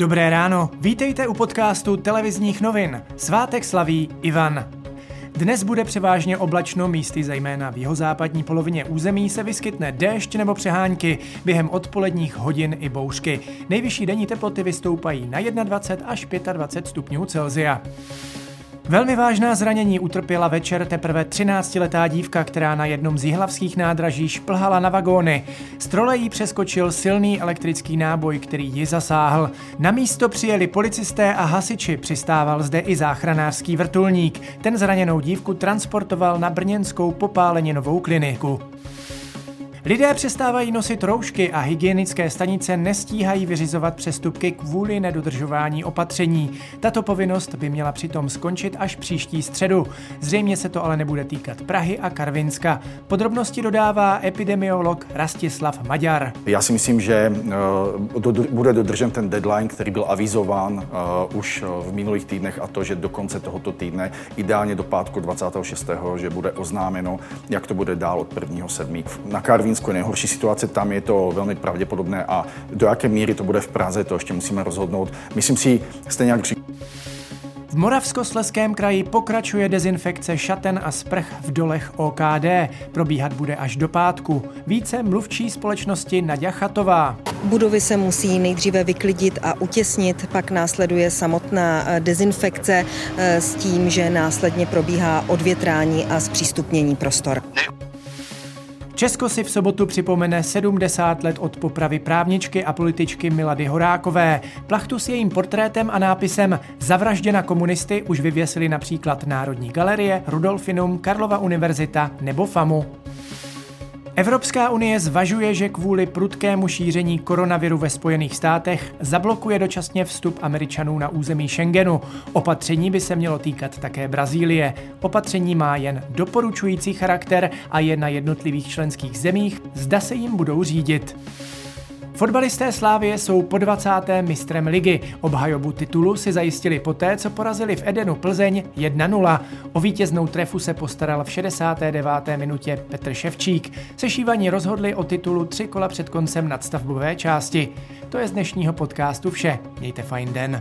Dobré ráno, vítejte u podcastu televizních novin. Svátek slaví Ivan. Dnes bude převážně oblačno, místy zejména v jihozápadní polovině území se vyskytne déšť nebo přehánky, během odpoledních hodin i bouřky. Nejvyšší denní teploty vystoupají na 21 až 25 stupňů Celzia. Velmi vážná zranění utrpěla večer teprve 13-letá dívka, která na jednom z jihlavských nádraží šplhala na vagóny. Z trolejí přeskočil silný elektrický náboj, který ji zasáhl. Na místo přijeli policisté a hasiči, přistával zde i záchranářský vrtulník. Ten zraněnou dívku transportoval na brněnskou popáleninovou kliniku. Lidé přestávají nosit roušky a hygienické stanice nestíhají vyřizovat přestupky kvůli nedodržování opatření. Tato povinnost by měla přitom skončit až příští středu. Zřejmě se to ale nebude týkat Prahy a Karvinska. Podrobnosti dodává epidemiolog Rastislav Maďar. Já si myslím, že uh, bude dodržen ten deadline, který byl avizován uh, už v minulých týdnech a to, že do konce tohoto týdne, ideálně do pátku 26., že bude oznámeno, jak to bude dál od 1.7. Na Karvin Karlínsko je nejhorší situace, tam je to velmi pravděpodobné a do jaké míry to bude v Praze, to ještě musíme rozhodnout. Myslím si, stejně jak v Moravskosleském kraji pokračuje dezinfekce šaten a sprch v dolech OKD. Probíhat bude až do pátku. Více mluvčí společnosti Nadia Chatová. Budovy se musí nejdříve vyklidit a utěsnit, pak následuje samotná eh, dezinfekce eh, s tím, že následně probíhá odvětrání a zpřístupnění prostor. Česko si v sobotu připomene 70 let od popravy právničky a političky Milady Horákové. Plachtu s jejím portrétem a nápisem Zavražděna komunisty už vyvěsili například Národní galerie, Rudolfinum, Karlova univerzita nebo FAMu. Evropská unie zvažuje, že kvůli prudkému šíření koronaviru ve Spojených státech zablokuje dočasně vstup Američanů na území Schengenu. Opatření by se mělo týkat také Brazílie. Opatření má jen doporučující charakter a je na jednotlivých členských zemích, zda se jim budou řídit. Fotbalisté Slávie jsou po 20. mistrem ligy. Obhajobu titulu si zajistili poté, co porazili v Edenu Plzeň 1-0. O vítěznou trefu se postaral v 69. minutě Petr Ševčík. Sešívaní rozhodli o titulu tři kola před koncem nadstavbové části. To je z dnešního podcastu vše. Mějte fajn den.